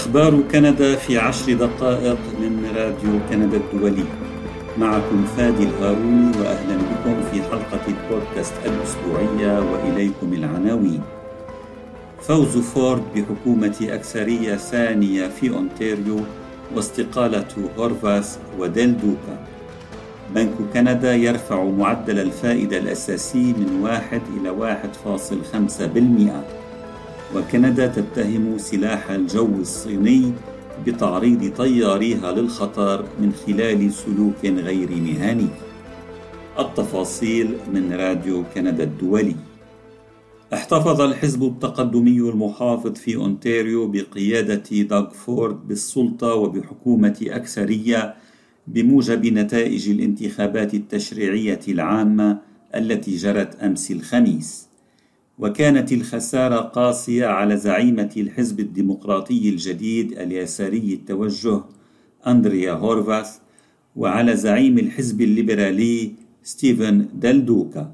أخبار كندا في عشر دقائق من راديو كندا الدولي. معكم فادي الهاروني وأهلا بكم في حلقة البودكاست الأسبوعية وإليكم العناوين. فوز فورد بحكومة أكثرية ثانية في أونتاريو واستقالة هورفاث وديل دوكا. بنك كندا يرفع معدل الفائدة الأساسي من واحد إلى واحد فاصل خمسة بالمئة. وكندا تتهم سلاح الجو الصيني بتعريض طياريها للخطر من خلال سلوك غير مهني. التفاصيل من راديو كندا الدولي. احتفظ الحزب التقدمي المحافظ في أونتاريو بقيادة داغ فورد بالسلطة وبحكومة أكثرية بموجب نتائج الانتخابات التشريعية العامة التي جرت أمس الخميس. وكانت الخسارة قاسية على زعيمة الحزب الديمقراطي الجديد اليساري التوجه أندريا هورفاث وعلى زعيم الحزب الليبرالي ستيفن ديل دوكا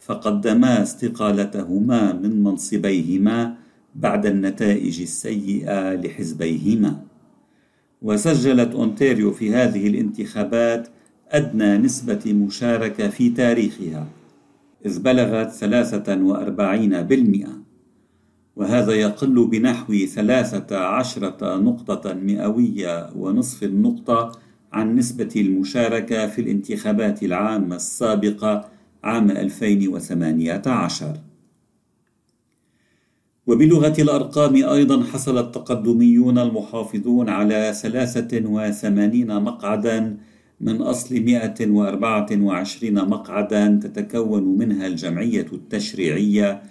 فقدما استقالتهما من منصبيهما بعد النتائج السيئة لحزبيهما. وسجلت أونتاريو في هذه الانتخابات أدنى نسبة مشاركة في تاريخها. إذ بلغت 43% وهذا يقل بنحو 13 نقطة مئوية ونصف النقطة عن نسبة المشاركة في الانتخابات العامة السابقة عام 2018 وبلغة الأرقام أيضا حصل التقدميون المحافظون على 83 مقعدا من أصل 124 مقعدا تتكون منها الجمعية التشريعية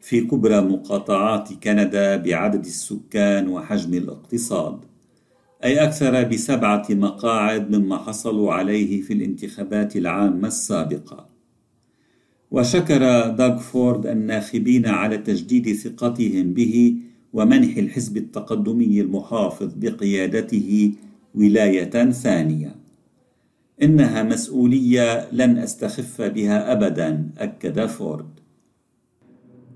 في كبرى مقاطعات كندا بعدد السكان وحجم الاقتصاد. أي أكثر بسبعة مقاعد مما حصلوا عليه في الانتخابات العامة السابقة. وشكر داغ فورد الناخبين على تجديد ثقتهم به ومنح الحزب التقدمي المحافظ بقيادته ولاية ثانية. إنها مسؤولية لن أستخف بها أبدا أكد فورد.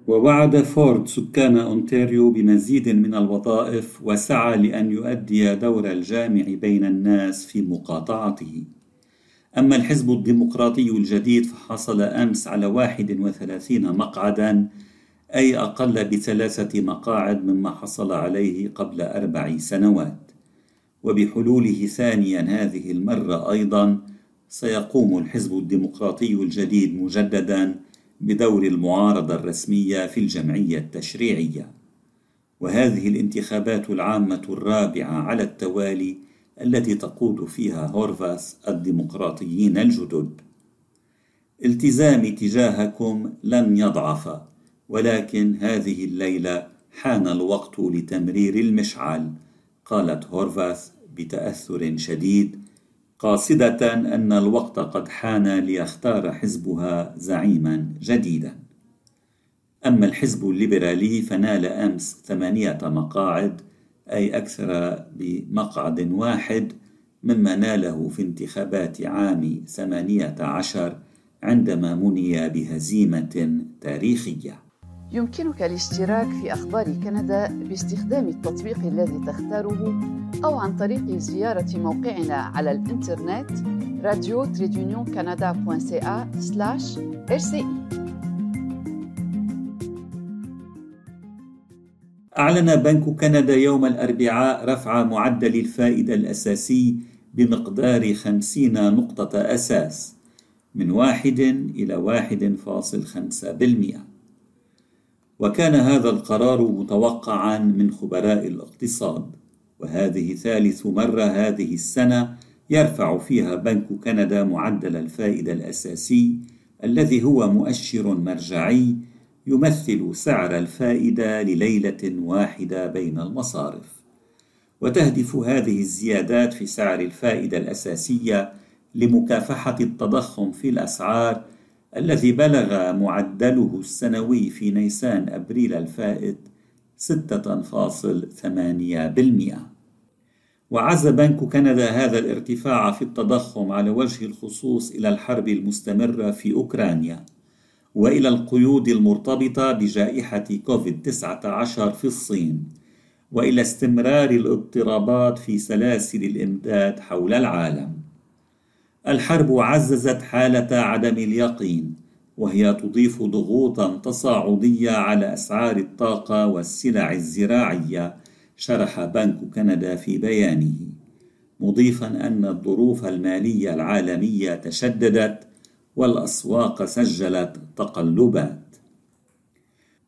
ووعد فورد سكان أونتاريو بمزيد من الوظائف وسعى لأن يؤدي دور الجامع بين الناس في مقاطعته. أما الحزب الديمقراطي الجديد فحصل أمس على 31 مقعدا أي أقل بثلاثة مقاعد مما حصل عليه قبل أربع سنوات. وبحلوله ثانيا هذه المرة أيضا سيقوم الحزب الديمقراطي الجديد مجددا بدور المعارضة الرسمية في الجمعية التشريعية. وهذه الانتخابات العامة الرابعة على التوالي التي تقود فيها هورفاس الديمقراطيين الجدد. التزامي تجاهكم لن يضعف ولكن هذه الليلة حان الوقت لتمرير المشعل. قالت هورفاث بتأثر شديد قاصدة أن الوقت قد حان ليختار حزبها زعيما جديدا. أما الحزب الليبرالي فنال أمس ثمانية مقاعد أي أكثر بمقعد واحد مما ناله في انتخابات عام ثمانية عشر عندما مني بهزيمة تاريخية. يمكنك الاشتراك في أخبار كندا باستخدام التطبيق الذي تختاره أو عن طريق زيارة موقعنا على الإنترنت راديو تريدونيون rci أعلن بنك كندا يوم الأربعاء رفع معدل الفائدة الأساسي بمقدار خمسين نقطة أساس من واحد إلى واحد فاصل خمسة بالمئة. وكان هذا القرار متوقعا من خبراء الاقتصاد. وهذه ثالث مرة هذه السنة يرفع فيها بنك كندا معدل الفائدة الأساسي الذي هو مؤشر مرجعي يمثل سعر الفائدة لليلة واحدة بين المصارف. وتهدف هذه الزيادات في سعر الفائدة الأساسية لمكافحة التضخم في الأسعار الذي بلغ معدله السنوي في نيسان أبريل الفائت 6.8% وعز بنك كندا هذا الارتفاع في التضخم على وجه الخصوص إلى الحرب المستمرة في أوكرانيا وإلى القيود المرتبطة بجائحة كوفيد 19 في الصين وإلى استمرار الاضطرابات في سلاسل الإمداد حول العالم. الحرب عززت حالة عدم اليقين وهي تضيف ضغوطا تصاعدية على أسعار الطاقة والسلع الزراعية شرح بنك كندا في بيانه. مضيفا أن الظروف المالية العالمية تشددت والأسواق سجلت تقلبات.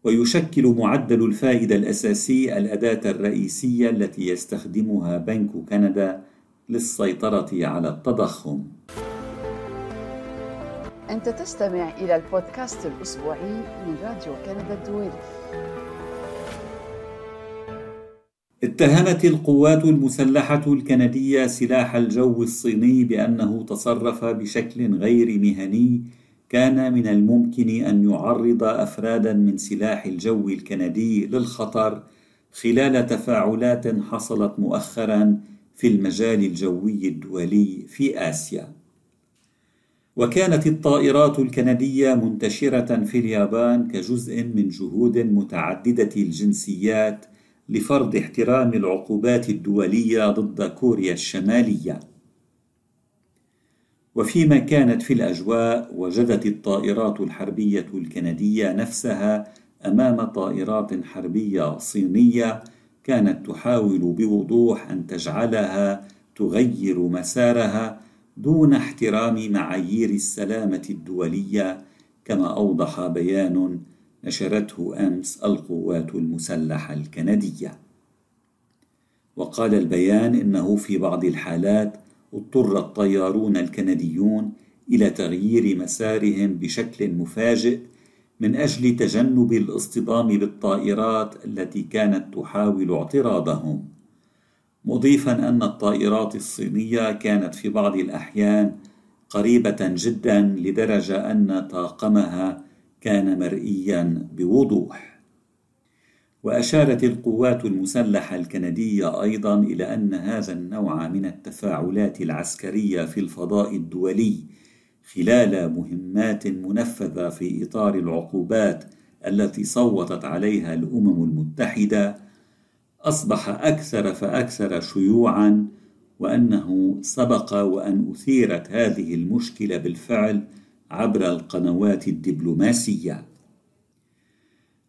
ويشكل معدل الفائدة الأساسي الأداة الرئيسية التي يستخدمها بنك كندا للسيطرة على التضخم. أنت تستمع إلى البودكاست الأسبوعي من راديو كندا الدولي اتهمت القوات المسلحة الكندية سلاح الجو الصيني بأنه تصرف بشكل غير مهني كان من الممكن أن يعرض أفرادا من سلاح الجو الكندي للخطر خلال تفاعلات حصلت مؤخرا في المجال الجوي الدولي في آسيا. وكانت الطائرات الكندية منتشرة في اليابان كجزء من جهود متعددة الجنسيات لفرض احترام العقوبات الدولية ضد كوريا الشمالية. وفيما كانت في الأجواء وجدت الطائرات الحربية الكندية نفسها أمام طائرات حربية صينية كانت تحاول بوضوح أن تجعلها تغير مسارها دون احترام معايير السلامة الدولية كما أوضح بيان نشرته أمس القوات المسلحة الكندية. وقال البيان إنه في بعض الحالات اضطر الطيارون الكنديون إلى تغيير مسارهم بشكل مفاجئ من أجل تجنب الاصطدام بالطائرات التي كانت تحاول اعتراضهم. مضيفا أن الطائرات الصينية كانت في بعض الأحيان قريبة جدا لدرجة أن طاقمها كان مرئيا بوضوح. وأشارت القوات المسلحة الكندية أيضا إلى أن هذا النوع من التفاعلات العسكرية في الفضاء الدولي خلال مهمات منفذة في إطار العقوبات التي صوتت عليها الأمم المتحدة أصبح أكثر فأكثر شيوعا وأنه سبق وأن أثيرت هذه المشكلة بالفعل عبر القنوات الدبلوماسية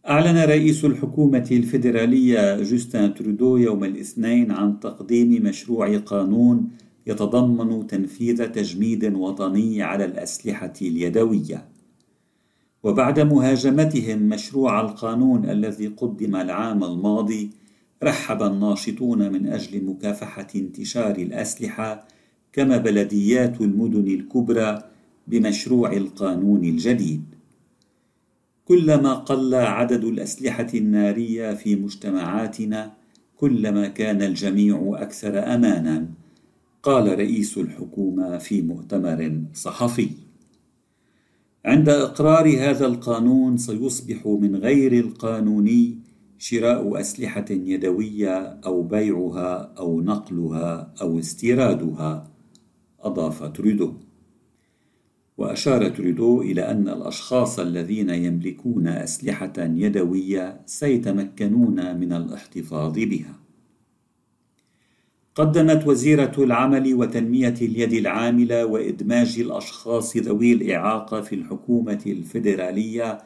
أعلن رئيس الحكومة الفيدرالية جوستن ترودو يوم الاثنين عن تقديم مشروع قانون يتضمن تنفيذ تجميد وطني على الأسلحة اليدوية. وبعد مهاجمتهم مشروع القانون الذي قدم العام الماضي، رحب الناشطون من أجل مكافحة انتشار الأسلحة كما بلديات المدن الكبرى بمشروع القانون الجديد. كلما قل عدد الأسلحة النارية في مجتمعاتنا كلما كان الجميع أكثر امانا قال رئيس الحكومة في مؤتمر صحفي. عند إقرار هذا القانون سيصبح من غير القانوني شراء أسلحة يدوية أو بيعها أو نقلها أو استيرادها أضاف تريدو وأشار تريدو إلى أن الأشخاص الذين يملكون أسلحة يدوية سيتمكنون من الاحتفاظ بها. قدمت وزيرة العمل وتنمية اليد العاملة وإدماج الأشخاص ذوي الإعاقة في الحكومة الفيدرالية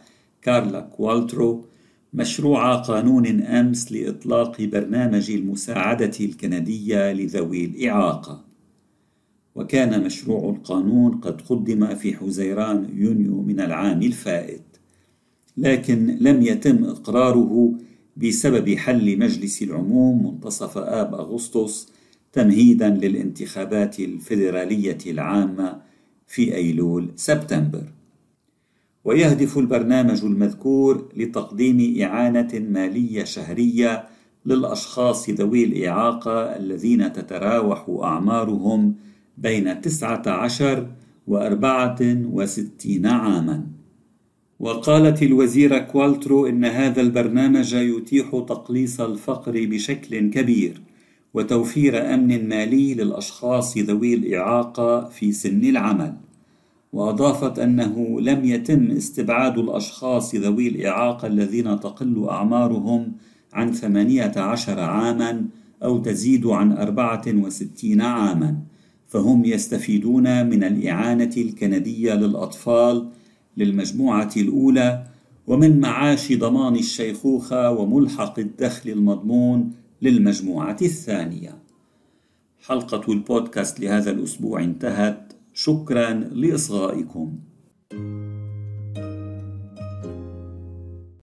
كارلا كوالترو مشروع قانون أمس لإطلاق برنامج المساعدة الكندية لذوي الإعاقة. وكان مشروع القانون قد قدم في حزيران يونيو من العام الفائت لكن لم يتم إقراره بسبب حل مجلس العموم منتصف آب أغسطس تمهيدا للانتخابات الفيدرالية العامة في أيلول سبتمبر ويهدف البرنامج المذكور لتقديم إعانة مالية شهرية للأشخاص ذوي الإعاقة الذين تتراوح أعمارهم بين تسعة عشر وأربعة وستين عاما. وقالت الوزيرة كوالترو إن هذا البرنامج يتيح تقليص الفقر بشكل كبير وتوفير أمن مالي للأشخاص ذوي الإعاقة في سن العمل. وأضافت أنه لم يتم استبعاد الأشخاص ذوي الإعاقة الذين تقل أعمارهم عن ثمانية عشر عاما أو تزيد عن أربعة وستين عاما فهم يستفيدون من الإعانة الكندية للأطفال للمجموعة الأولى ومن معاش ضمان الشيخوخة وملحق الدخل المضمون للمجموعة الثانية. حلقة البودكاست لهذا الأسبوع انتهت، شكرا لإصغائكم.